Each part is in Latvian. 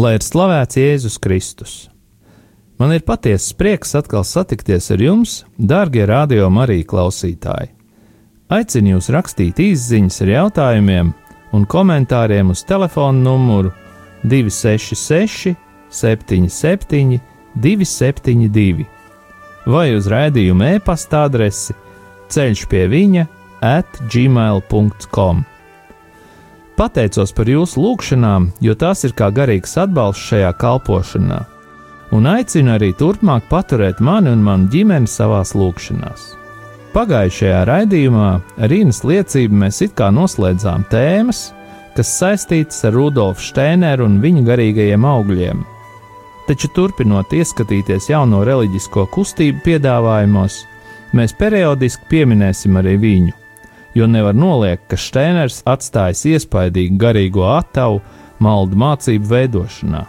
Lai ir slavēts Jēzus Kristus! Man ir patiesa prieks atkal satikties ar jums, darbie radio Marija klausītāji. Aicinu jūs rakstīt īsiņas ar jautājumiem un komentāriem uz telefona numuru 266, 77, 272 vai uz rādījuma e-pasta adresi ceļš pie viņa at gmail.com. Pateicos par jūsu lūgšanām, jo tās ir kā garīgs atbalsts šajā kalpošanā, un aicinu arī turpmāk paturēt mani un manu ģimeni savās lūgšanās. Pagājušajā raidījumā Rīnas liecību mēs it kā noslēdzām tēmas, kas saistītas ar Rudolfu Steineru un viņa garīgajiem augļiem. Taču turpinot ieskatīties jauno reliģisko kustību piedāvājumos, mēs periodiski pieminēsim arī viņu jo nevar noliekt, ka Steiners atstājis iespaidīgu garīgo attavu maldu mācību veidošanā.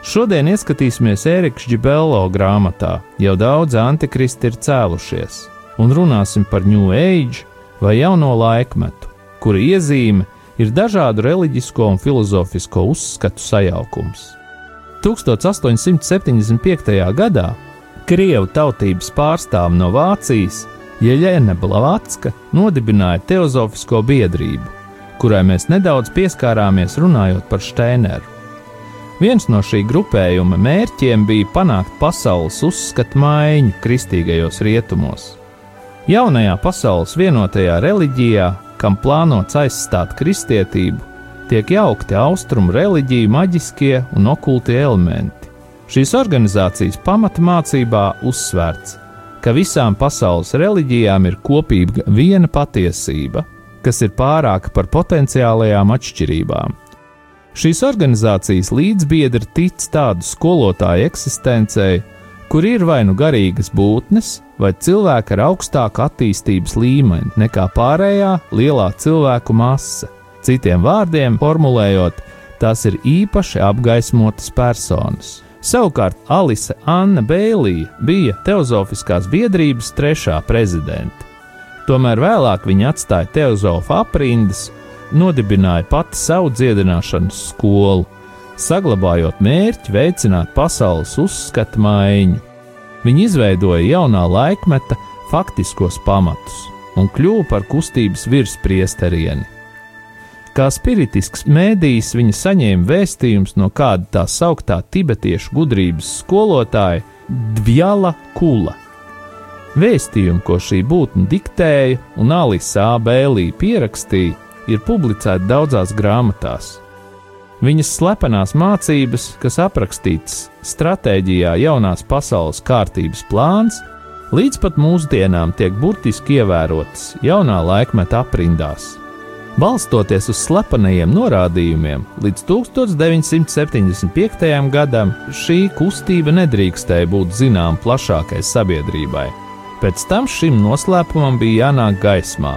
Šodien ieskatīsimies Ēriks Džibello grāmatā, jau daudz antikristi ir cēlušies, un runāsim par New Age vai jauno laikmetu, kura iezīme ir dažādu reliģisko un filozofisko uzskatu sajaukums. 1875. gadā Krievu tautības pārstāvi no Vācijas Jeļena Blavatska nodibināja Teozofisko biedrību, kurai mēs nedaudz pieskārāmies runājot par Steineru. Viens no šī grupējuma mērķiem bija panākt pasaules uzskatu maiņu kristīgajos rietumos. Jaunajā pasaules vienotajā reliģijā, kam plānots aizstāt kristietību, tiek jaukti austrumu reliģiju maģiskie un okultie elementi. Šīs organizācijas pamatmācībā uzsvērts, ka visām pasaules reliģijām ir kopīga viena patiesība, kas ir pārāka par potenciālajām atšķirībām. Šīs organizācijas līdzbiedri tic tādu skolotāju eksistencei, kur ir vai nu garīgas būtnes, vai cilvēki ar augstāku attīstības līmeni nekā pārējā lielā cilvēku masa. Citiem vārdiem formulējot, tās ir īpaši apgaismotas personas. Savukārt Alise Anna Bēlīja bija Teozofiskās biedrības trešā prezidente. Tomēr vēlāk viņa atstāja Teozofa aprindas, nodibināja pati savu dziedināšanas skolu, saglabājot mērķi veicināt pasaules uzskatu maiņu. Viņa izveidoja jaunā laikmeta faktiskos pamatus un kļuva par kustības virspriesterieni. Kā spiritisks mēdījis viņa saņēma vēstījumus no kāda tā sauktā tibetiešu gudrības skolotāja Dvjala Kula. Vēstījumi, ko šī būtne diktēja un Alisa Bēlī pierakstīja, ir publicēti daudzās grāmatās. Viņas slepenās mācības, kas aprakstītas stratēģijā jaunās pasaules kārtības plāns, līdz pat mūsdienām tiek burtiski ievērotas jaunā laikmeta aprindās. Balstoties uz slepenajiem norādījumiem, līdz 1975. gadam šī kustība nedrīkstēja būt zināma plašākai sabiedrībai. Pēc tam šim noslēpumam bija jānāk gaismā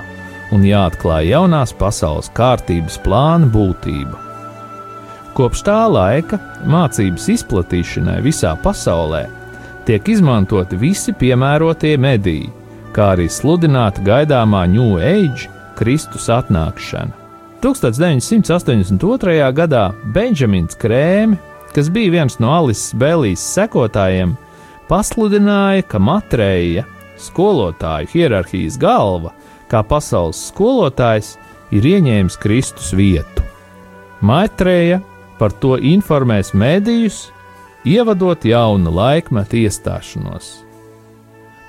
un jāatklāj jaunās pasaules kārtības plāna būtība. Kopš tā laika mācības izplatīšanai visā pasaulē tiek izmantoti visi piemērotie mediji, kā arī sludināta gaidāmā New Age Kristus atnākšana. 1982. gadā Benjamins Krēms, kas bija viens no Alises Bēlīs sekotājiem, pasludināja, ka Matreja, skolotāju hierarhijas galva, kā pasaules skolotājs, ir ieņēmis Kristus vietu. Maitreja par to informēs medijus, ievadot jaunu laikmetu iestāšanos.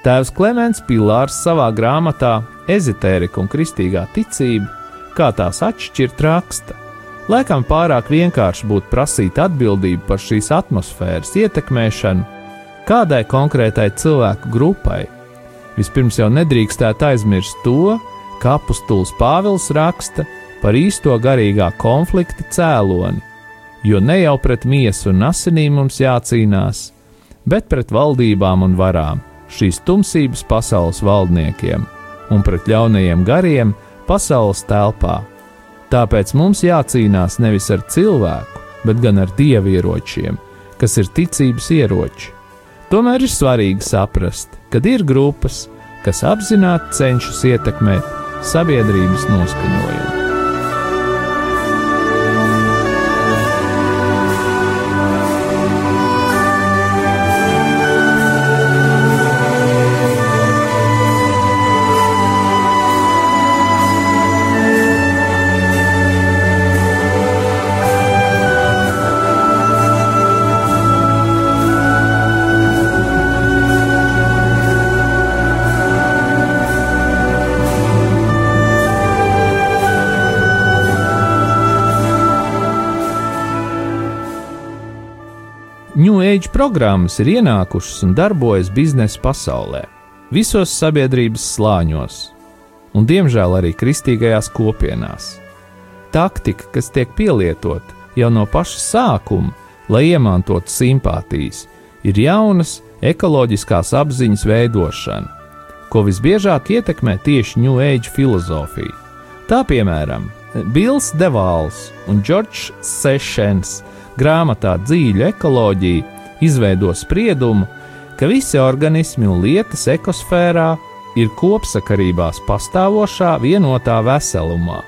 Tēvs Klimants Pilārs savā grāmatā Ezotērika un kristīgā ticība, kā tās atšķirt, raksta. Laikam pārāk vienkārši būtu prasīt atbildību par šīs atmosfēras ietekmēšanu kādai konkrētai cilvēku grupai. Vispirms jau nedrīkstētu aizmirst to, ka apustulis Pāvils raksta par īsto garīgā konflikta cēloni, jo ne jau pret miesu un asinīm mums jācīnās, bet pret valdībām un varām, šīs tumsības pasaules valdniekiem un pret ļaunajiem gariem pasaules telpā. Tāpēc mums jācīnās nevis ar cilvēku, bet gan ar dievieročiem, kas ir ticības ieroči. Tomēr ir svarīgi saprast, ka ir grupas, kas apzināti cenšas ietekmēt sabiedrības noskaņojumu. Age programmas ir ienākušas un darbojas biznesa pasaulē, visos sabiedrības slāņos, un diemžēl arī kristīgajās kopienās. Taktika, kas tiek pielietota jau no paša sākuma, lai iemantotu simpātijas, ir jaunas ekoloģiskās apziņas veidošana, ko visbiežāk ietekmē tieši New Age filozofija. Tā piemēram, Bills Devāls un Džordžs Sešens grāmatā Dzīļa ekoloģija izveido spriedumu, ka visi organismi un lietas ekosfērā ir kopsakarībās pastāvošā vienotā veselumā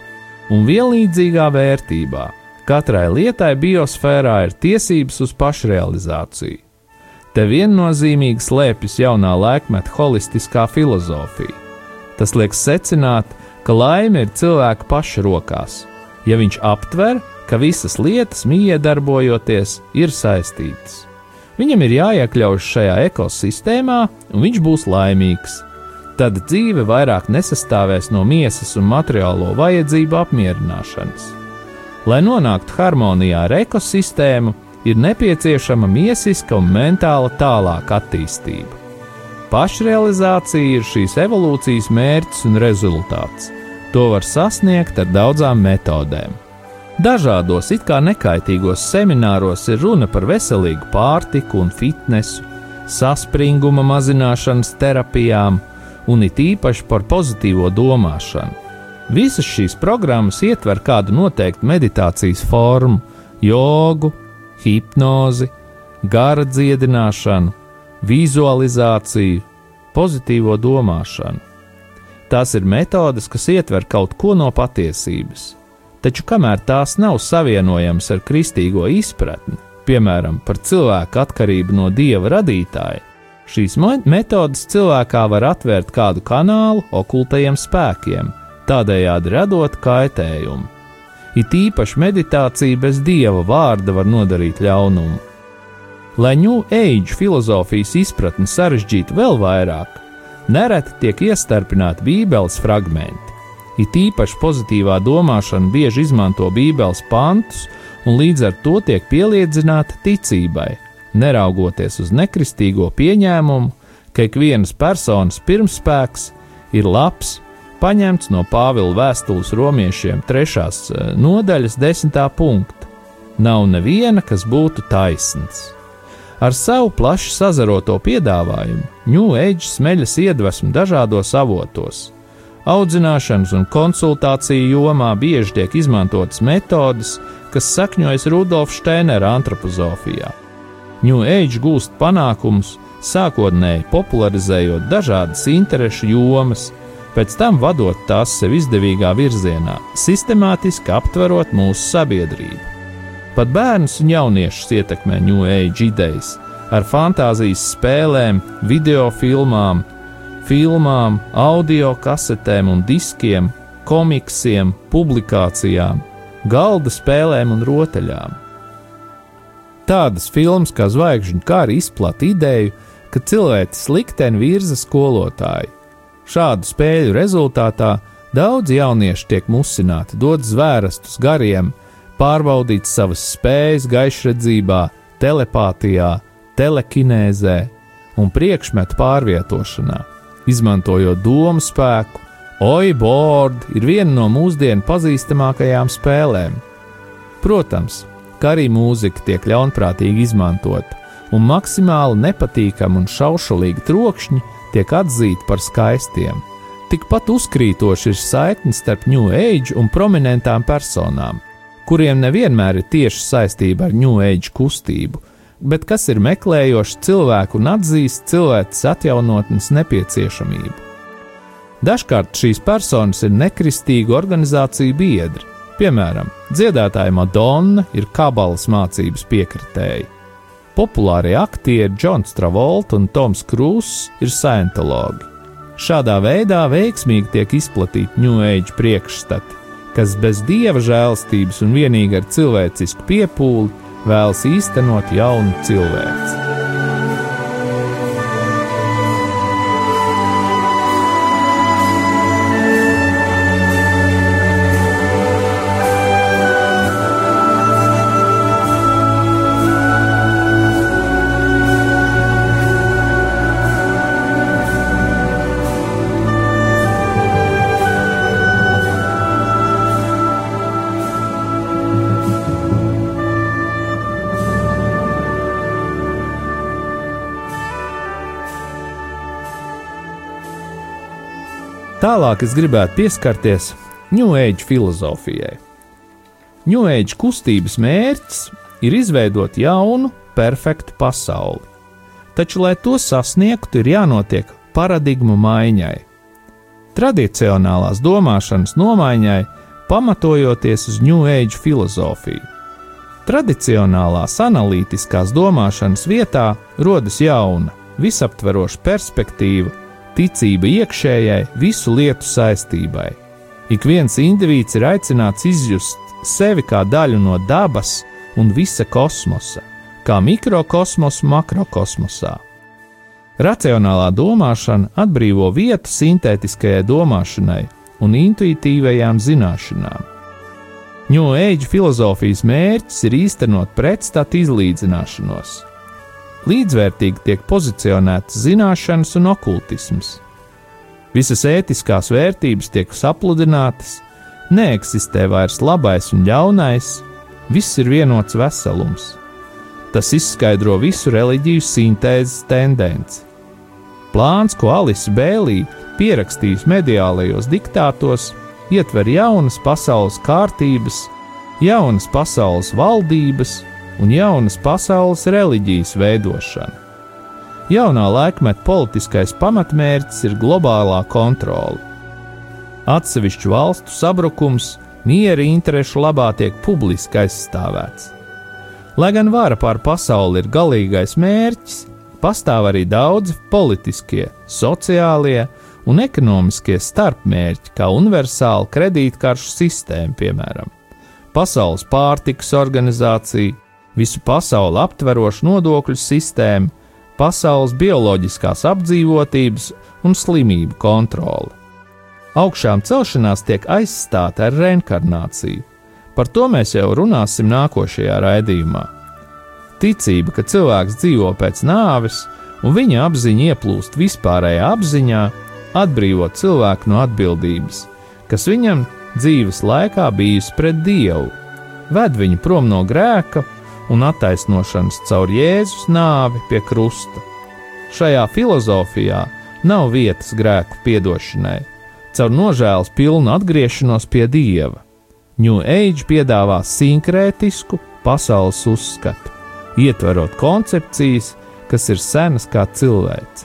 un vienlīdzīgā vērtībā. Katrai lietai biosfērā ir tiesības uz pašrealizāciju. Te viennozīmīgi slēpjas jaunā laikmeta holistiskā filozofija. Tas liek secināt, ka laime ir cilvēka paša rokās. Ja viņš aptver, ka visas lietas, miedarbojoties, ir saistītas. Viņam ir jāiekļaujas šajā ekosistēmā, un viņš būs laimīgs. Tad dzīve vairāk nesastāvēs no miesas un materiālo vajadzību apmierināšanas. Lai nonāktu harmonijā ar ekosistēmu, ir nepieciešama miesiska un mentāla tālāka attīstība. Pašrealizācija ir šīs evolūcijas mērķis un rezultāts. To var sasniegt ar daudzām metodēm. Dažādos it kā nekaitīgos semināros ir runa par veselīgu pārtiku un fitnesu, saspringuma mazināšanas terapijām un it īpaši par pozitīvo domāšanu. Visas šīs programmas ietver kādu noteiktu meditācijas formu, jogu, hipnozi, gara dziedināšanu, vizualizāciju, pozitīvo domāšanu. Tās ir metodes, kas ietver kaut ko no patiesības taču kamēr tās nav savienojamas ar kristīgo izpratni, piemēram, par cilvēku atkarību no dieva radītāja, šīs metodes cilvēkā var atvērt kādu kanālu okultajiem spēkiem, tādējādi radot kaitējumu. It īpaši meditācija bez dieva vārda var nodarīt ļaunumu. Lai New Age filozofijas izpratni sarežģītu vēl vairāk, nereti tiek iestarpināti Bībeles fragmenti It īpaši pozitīvā domāšana bieži izmanto Bībeles pantus un līdz ar to tiek pieliedzināta ticībai, neraugoties uz nekristīgo pieņēmumu, ka ikvienas personas pirmspēks ir labs, paņemts no Pāvila vēstules romiešiem 3. Eh, nodaļas 10. punkta. Nav neviena, kas būtu taisns. Ar savu plaši sazaroto piedāvājumu New Age smeļas iedvesmu dažādos avotos, Audzināšanas un konsultāciju jomā bieži tiek izmantotas metodes, kas sakņojas Rudolfa Steinera antropozofijā. New Age gūst panākumus, sākotnēji popularizējot dažādas interešu jomas, pēc tam vadot tās sev izdevīgā virzienā, sistemātiski aptverot mūsu sabiedrību. Pat bērnus un jauniešus ietekmē New Age idejas ar fantāzijas spēlēm, video filmām, filmām, audio kasetēm un diskiem, komiksiem, publikācijām, galda spēlēm un rotaļām. Tādas filmas kā Zvaigžņu kara izplatīja ideju, ka cilvēks likteni virza skolotāji. Šādu spēļu rezultātā daudz jauniešu tiek musināti dot zvērastus gariem, pārbaudīt savas spējas gaišredzībā, telepātijā, telekinēzē un priekšmetu pārvietošanā izmantojot domu spēku. Oibord ir viena no mūsdienu pazīstamākajām spēlēm. Protams, ka arī mūzika tiek ļaunprātīgi izmantota, un maksimāli nepatīkami un šaušalīgi trokšņi tiek atzīti par skaistiem. Tikpat uzkrītoši ir saikne starp New Age un prominentām personām, kuriem nevienmēr ir tieši saistība ar New Age kustību, bet kas ir meklējoši cilvēku un atzīst cilvēces atjaunotnes nepieciešamību. Dažkārt šīs personas ir nekristīgu organizāciju biedri, piemēram, dziedātāja Madonna ir kabalas mācības piekritēji. Populārie aktieri Džons Travolta un Toms Krūss ir scientologi. Šādā veidā veiksmīgi tiek izplatīti New Age priekšstati, kas bez dieva žēlstības un vienīgi ar cilvēcisku piepūli vēlas īstenot jaunu cilvēku. Tālāk es gribētu pieskarties New Age filozofijai. New Age kustības mērķis ir izveidot jaunu, perfektu pasauli. Taču, lai to sasniegtu, ir jānotiek paradigmu maiņai. Tradicionālās domāšanas nomaiņai, pamatojoties uz New Age filozofiju. Tradicionālās analītiskās domāšanas vietā rodas jauna, visaptveroša perspektīva ticība iekšējai, visu lietu saistībai. Ik viens indivīds ir aicināts izjust sevi kā daļu no dabas un visa kosmosa, kā mikrokosmosa makrokosmosā. Racionālā domāšana atbrīvo vietu sintētiskajai domāšanai un intuitīvajām zināšanām. Age filozofijas mērķis ir īstenot pretstatu izlīdzināšanos, līdzvērtīgi tiek pozicionētas zināšanas un okultisms. Visas ētiskās vērtības tiek sapludinātas, neeksistē vairs labais un ļaunais, viss ir vienots veselums. Tas izskaidro visu reliģiju sintēzes tendenci. Plāns, ko Alisa Bēlī pierakstījusi mediālajos diktātos, ietver jaunas pasaules kārtības, jaunas pasaules valdības un jaunas pasaules reliģijas veidošana. Jaunā laikmeta politiskais pamatmērķis ir globālā kontrole. Atsevišķu valstu sabrukums miera interešu labā tiek publiski aizstāvēts. Lai gan vara pār pasauli ir galīgais mērķis, pastāv arī daudzi politiskie, sociālie un ekonomiskie starpmērķi, kā universāla kredītkaršu sistēma, piemēram, Pasaules pārtikas organizācija, visu pasauli aptverošu nodokļu sistēmu, pasaules bioloģiskās apdzīvotības un slimību kontroli. Augšām celšanās tiek aizstāta ar reinkarnāciju. Par to mēs jau runāsim nākošajā raidījumā. Ticība, ka cilvēks dzīvo pēc nāves, un viņa apziņa ieplūst vispārējā apziņā, atbrīvo cilvēku no atbildības, kas viņam dzīves laikā bijusi pret dievu, ved viņu prom no grēka un attaisnošanas caur Jēzus nāvi pie krusta. Šajā filozofijā nav vietas grēku piedošanai, caur nožēlas pilnu atgriešanos pie Dieva. New Age piedāvā sinkrētisku pasaules uzskatu, ietverot koncepcijas, kas ir senas kā cilvēks.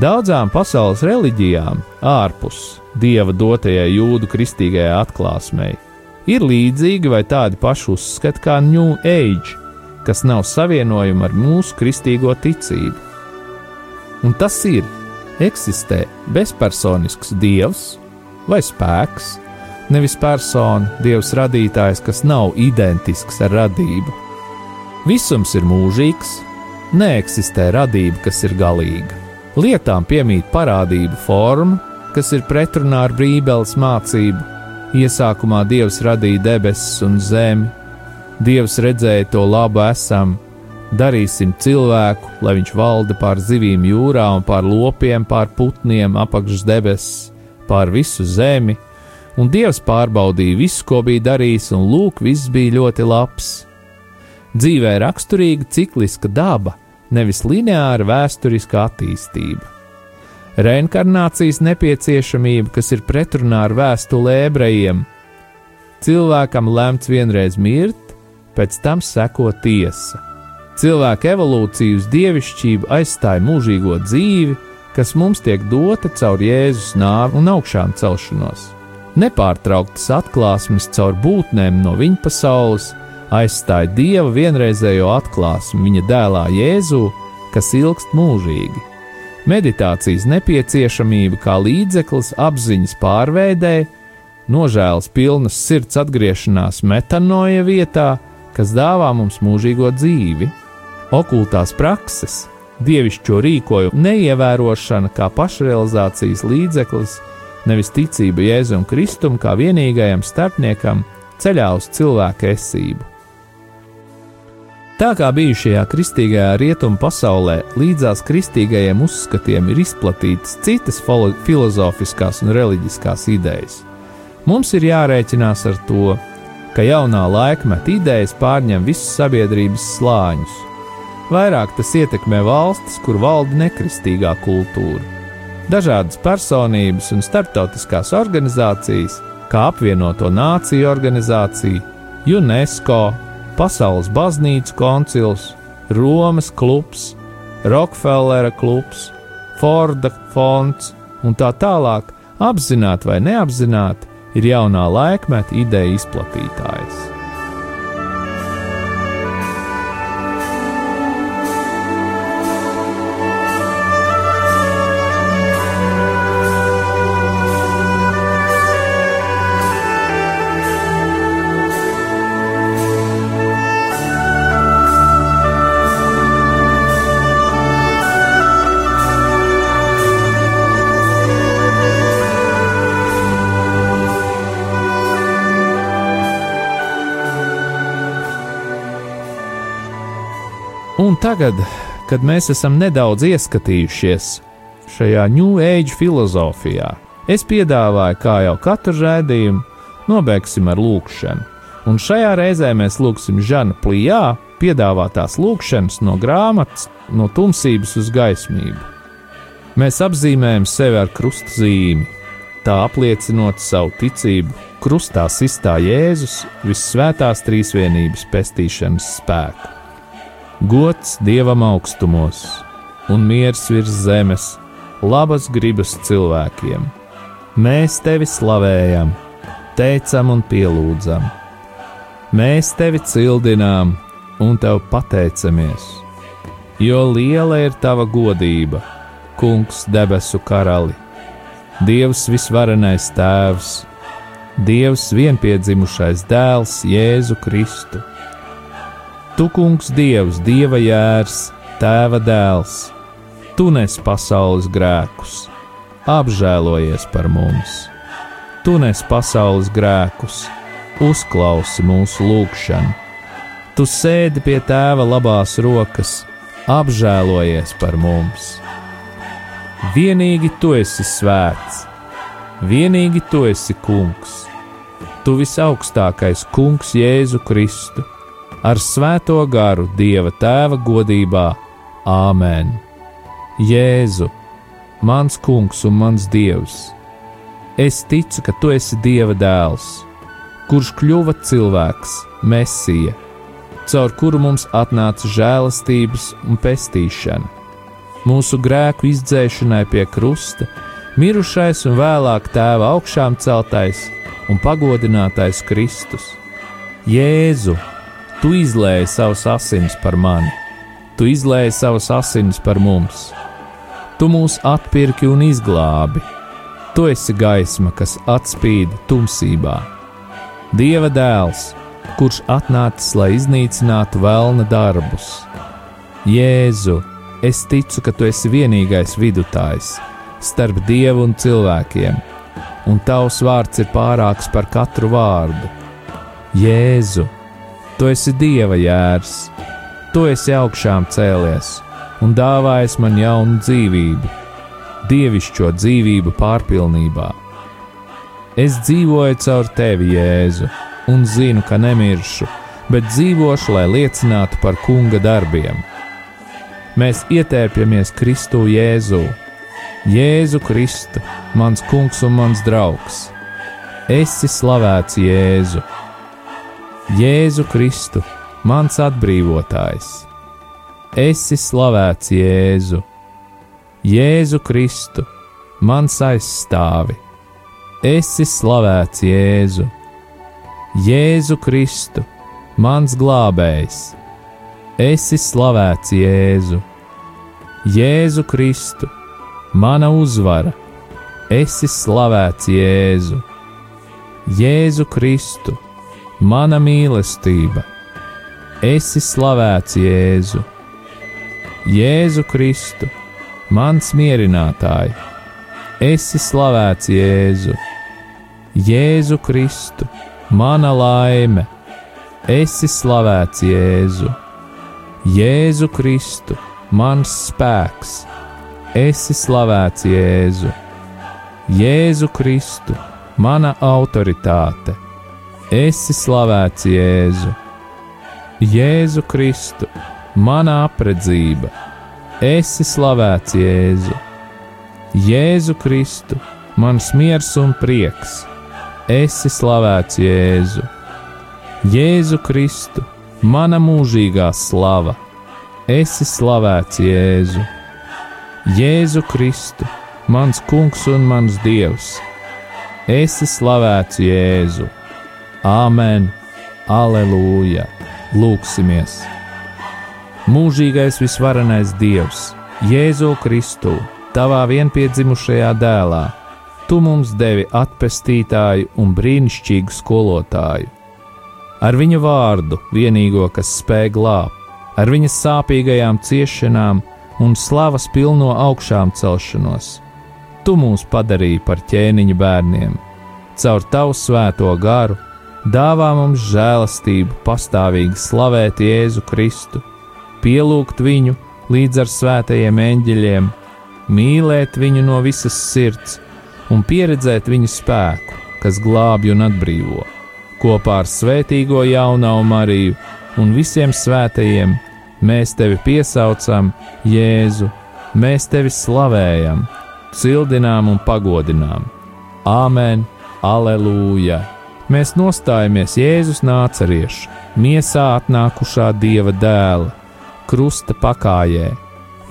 Daudzām pasaules reliģijām, ārpus dieva dotajai jūdu kristīgajai atklāsmei, ir līdzīgi vai tādi paši uzskati kā New Age, kas nav savienojama ar mūsu kristīgo ticību. Un tas ir, eksistē bezpersonisks dievs vai spēks, nevis persona, dievs radītājs, kas nav identisks ar radību. Visums ir mūžīgs, neeksistē radība, kas ir galīga. Lietām piemīt parādību forma, kas ir pretrunā ar Bībeles mācību, Iesākumā Dievs radīja debesis un zemi. Dievs redzēja to labu esam, darīsim cilvēku, lai viņš valda pār zivīm jūrā un pār lopiem, pār putniem, apakšs debesis, pār visu zemi, un Dievs pārbaudīja visu, ko bija darījis, un lūk, viss bija ļoti labs. Dzīvē raksturīga cikliska daba, nevis lineāra vēsturiska attīstība. Reinkarnācijas nepieciešamība, kas ir pretrunā ar vēstuli ebrejiem. Cilvēkam lemts vienreiz mirt, pēc tam seko tiesa. Cilvēka evolūcija uz dievišķību aizstāja mūžīgo dzīvi, kas mums tiek dota caur Jēzus nāvi un augšām celšanos. Nepārtrauktas atklāsmes caur būtnēm no viņa pasaules aizstāja Dieva vienreizējo atklāsmi viņa dēlā Jēzū, kas ilgst mūžīgi. Meditācijas nepieciešamība kā līdzeklis apziņas pārveidē, nožēlas pilnas sirds atgriešanās metanoja vietā, kas dāvā mums mūžīgo dzīvi, okultās prakses, dievišķo rīkojumu neievērošana kā pašrealizācijas līdzeklis, nevis ticība Jēzum Kristum kā vienīgajam starpniekam ceļā uz cilvēka esību. Tā kā bijušajā kristīgajā rietumu pasaulē līdzās kristīgajiem uzskatiem ir izplatītas citas filozofiskās un reliģiskās idejas, mums ir jārēķinās ar to, ka jaunā laikmeta idejas pārņem visus sabiedrības slāņus. Vairāk tas ietekmē valstis, kur valda nekristīgā kultūra. Dažādas personības un starptautiskās organizācijas, kā apvienoto nāciju organizācija, UNESCO, Pasaules baznīcu koncils, Romas klubs, Rokefellera klubs, Forda fonds un tā tālāk, apzināti vai neapzināti, ir jaunā laikmeta ideja izplatītājs. Tagad, kad mēs esam nedaudz ieskatījušies šajā New Age filozofijā, es piedāvāju, kā jau katru rādījumu, nobeigsim ar lūkšanu. Un šajā reizē mēs lūgsim Žana Plijā piedāvātās lūkšanas no grāmatas No tumsības uz gaismību. Mēs apzīmējam sevi ar krustazīmi, tā apliecinot savu ticību krustā sistā Jēzus visvētās trīsvienības pestīšanas spēku. Gods dievam augstumos, un miers virs zemes, labas gribas cilvēkiem. Mēs tevi slavējam, teicam un pielūdzam. Mēs tevi cildinām un tev pateicamies, jo liela ir tava godība, Kungs, debesu karali, Dievs visvarenais Tēvs, Dievs vienpiedzimušais dēls Jēzu Kristu Tu, kungs, Dievs, Dieva jērs, Tēva dēls, Tu nes pasaules grēkus, apžēlojies par mums. Tu nes pasaules grēkus, uzklausi mūsu lūgšanu. Tu sēdi pie Tēva labās rokas, apžēlojies par mums. Vienīgi Tu esi svēts, vienīgi Tu esi kungs, Tu visaugstākais kungs Jēzu Kristu ar svēto garu Dieva Tēva godībā. Āmen! Jēzu, mans kungs un mans dievs! Es ticu, ka tu esi Dieva dēls, kurš kļuva cilvēks, Mesija, caur kuru mums atnāca žēlastības un pestīšana, mūsu grēku izdzēšanai pie krusta, mirušais un vēlāk tēva augšām celtais un pagodinātais Kristus. Jēzu, Tu izlēji savus asins par mani, tu izlēji savus asins par mums. Tu mūs atpirki un izglābi. Tu esi gaisma, kas atspīd tumsībā. Dieva dēls, kurš atnācis, lai iznīcinātu vēlna darbus. Jēzu, es ticu, ka tu esi vienīgais vidutājs starp dievu un cilvēkiem, un tavs vārds ir pārāks par katru vārdu. Jēzu, Tu esi dieva jērs, tu esi augšām cēlies un dāvājis man jaunu dzīvību, dievišķo dzīvību pārpilnībā. Es dzīvoju caur tevi, Jēzu, un zinu, ka nemiršu, bet dzīvošu, lai liecinātu par kunga darbiem. Mēs ietērpjamies Kristu Jēzū. Jēzu Kristu, mans kungs un mans draugs. Esi slavēts Jēzu. Jēzu Kristu, mans atbrīvotājs. Esi slavēts Jēzu. Jēzu Kristu, mans aizstāvi. Esi slavēts Jēzu. Jēzu Kristu, mans glābējs, esi slavēts Jēzu. Jēzu Kristu, mana uzvara, esi slavēts Jēzu. Jēzu Kristu, mana mīlestība, esi slavēts Jēzu. Jēzu Kristu, mans mierinātāj, esi slavēts Jēzu. Jēzu Kristu, mana laime! Esi slavēts Jēzu, Jēzu Kristu, mans spēks, esi slavēts Jēzu, Jēzu Kristu, mana autoritāte, esi slavēts Jēzu, Jēzu Kristu, mana apredzība, esi slavēts Jēzu, Jēzu Kristu, mans miers un prieks, esi slavēts Jēzu. Jēzu Kristu, mana mūžīgā slava, esi slavēts Jēzu. Jēzu Kristu, mans kungs un mans dievs, esi slavēts Jēzu. Āmen, aleluja! Lūksimies! Mūžīgais visvarenais Dievs, Jēzu Kristu, tavā vienpiedzimušajā dēlā, tu mums devi atpestītāju un brīnišķīgu skolotāju ar viņa vārdu, vienīgo, kas spēj glābt, ar viņa sāpīgajām ciešanām un slavas pilno augšām celšanos. Tu mūs padarīji par ķēniņa bērniem, caur tavu svēto garu, dāvā mums žēlastību, pastāvīgi slavēt Jēzu Kristu, pielūgt viņu līdz ar svētajiem eņģeļiem, mīlēt viņu no visas sirds un pieredzēt viņa spēku, kas glābj un atbrīvo kopā ar svētīgo jaunau Mariju un visiem svētajiem, mēs tevi piesaucam, Jēzu, mēs tevi slavējam, cildinām un pagodinām. Āmen, aleluja! Mēs nostājamies Jēzus nāceriešu, miesā atnākušā Dieva dēla, krusta pakājē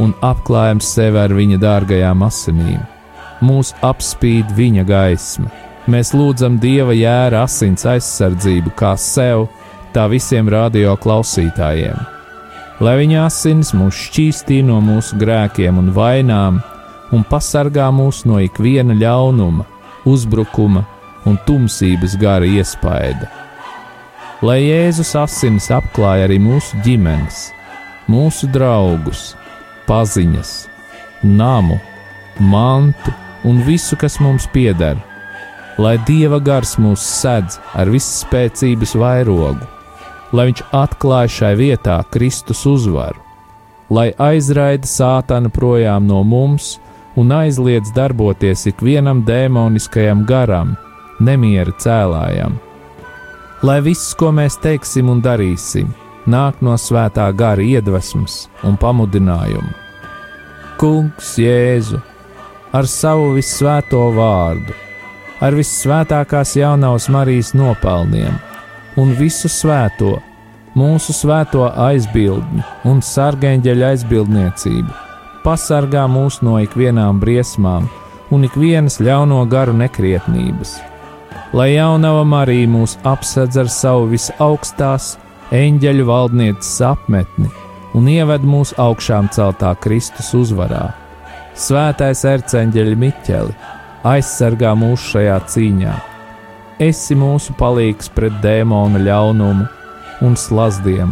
un apklājam sevi ar viņa dārgajām asinīm. Mūs apspīd viņa gaisma Mēs lūdzam Dieva jēra asins aizsardzību kā sev, tā visiem radio klausītājiem. Lai viņa asins mūs šķīstī no mūsu grēkiem un vainām un pasargā mūs no ikviena ļaunuma, uzbrukuma un tumsības gara iespaida. Lai Jēzus asins apklāja arī mūsu ģimenes, mūsu draugus, paziņas, namu, mantu un visu, kas mums pieder lai Dieva gars mūs sedz ar visspēcības vairogu, lai Viņš atklāj šai vietā Kristus uzvaru, lai aizraida sātanu projām no mums un aizliedz darboties ikvienam dēmoniskajam garam, nemiera cēlājam. Lai viss, ko mēs teiksim un darīsim, nāk no svētā gara iedvesmas un pamudinājuma. Kungs Jēzu ar savu visvēto vārdu ar vissvētākās jaunās Marijas nopelniem un visu svēto, mūsu svēto aizbildņu un sargeņģeļa aizbildniecību, pasargā mūs no ikvienām briesmām un ikvienas ļauno garu nekrietnības. Lai jaunava Marija mūs apsedz ar savu visaugstās eņģeļu valdnieces apmetni un ieved mūsu augšām celtā Kristus uzvarā. Svētais erceņģeļa Miķeli! aizsargā mūs šajā cīņā. Esi mūsu palīgs pret dēmona ļaunumu un slazdiem,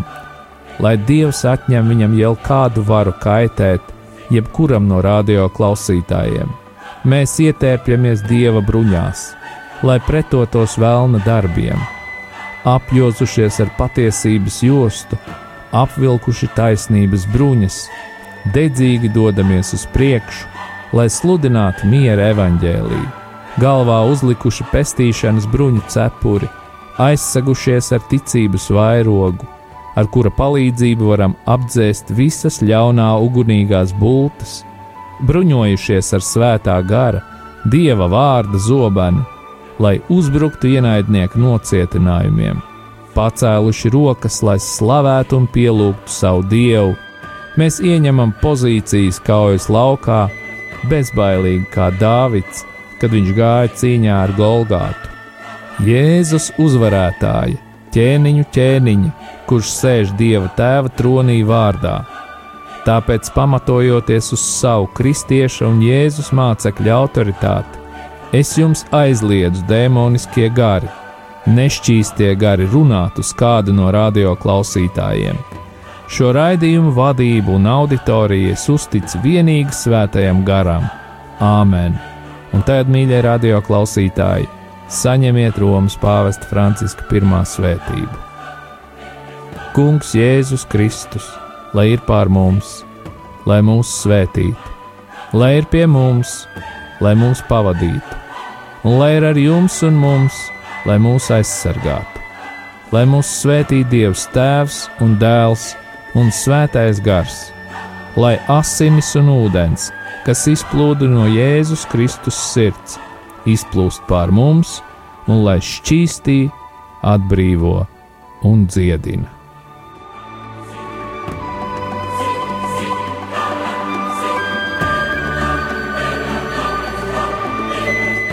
lai Dievs atņem viņam jau kādu varu kaitēt jebkuram no radio klausītājiem. Mēs ietērpjamies Dieva bruņās, lai pretotos vēlna darbiem, apjozušies ar patiesības jostu, apvilkuši taisnības bruņas, dedzīgi dodamies uz priekšu lai sludinātu miera evaņģēlīju galvā uzlikuši pestīšanas bruņu cepuri, aizsagušies ar ticības vairogu, ar kura palīdzību varam apdzēst visas ļaunā ugunīgās bultas, bruņojušies ar svētā gara, dieva vārda zobenu, lai uzbruktu ienaidnieku nocietinājumiem, pacēluši rokas, lai slavētu un pielūgtu savu dievu. Mēs ieņemam pozīcijas kaujas laukā, bezbailīgi kā Dāvids, kad viņš gāja cīņā ar Golgātu. Jēzus uzvarētāja, ķēniņu ķēniņa, kurš sēž Dieva tēva tronī vārdā. Tāpēc, pamatojoties uz savu kristieša un Jēzus mācekļa autoritāti, es jums aizliedzu demoniskie gari, nešķīstie gari runāt uz kādu no radio klausītājiem. Šo raidījumu vadību un auditorijas uztic vienīgi svētajam garam. Āmen! Un tad, mīļie radio klausītāji, saņemiet Romas pāvesta Franciska pirmā svētību. Kungs Jēzus Kristus, lai ir pār mums, lai mūs svētītu, lai ir pie mums, lai mūs pavadītu, un lai ir ar jums un mums, lai mūs aizsargātu, lai mūs svētī Dievs Tēvs un Dēls un Svētais Gars, lai asinis un ūdens, kas izplūda no Jēzus Kristus sirds, izplūst pār mums un lai šķīstī, atbrīvo un dziedina.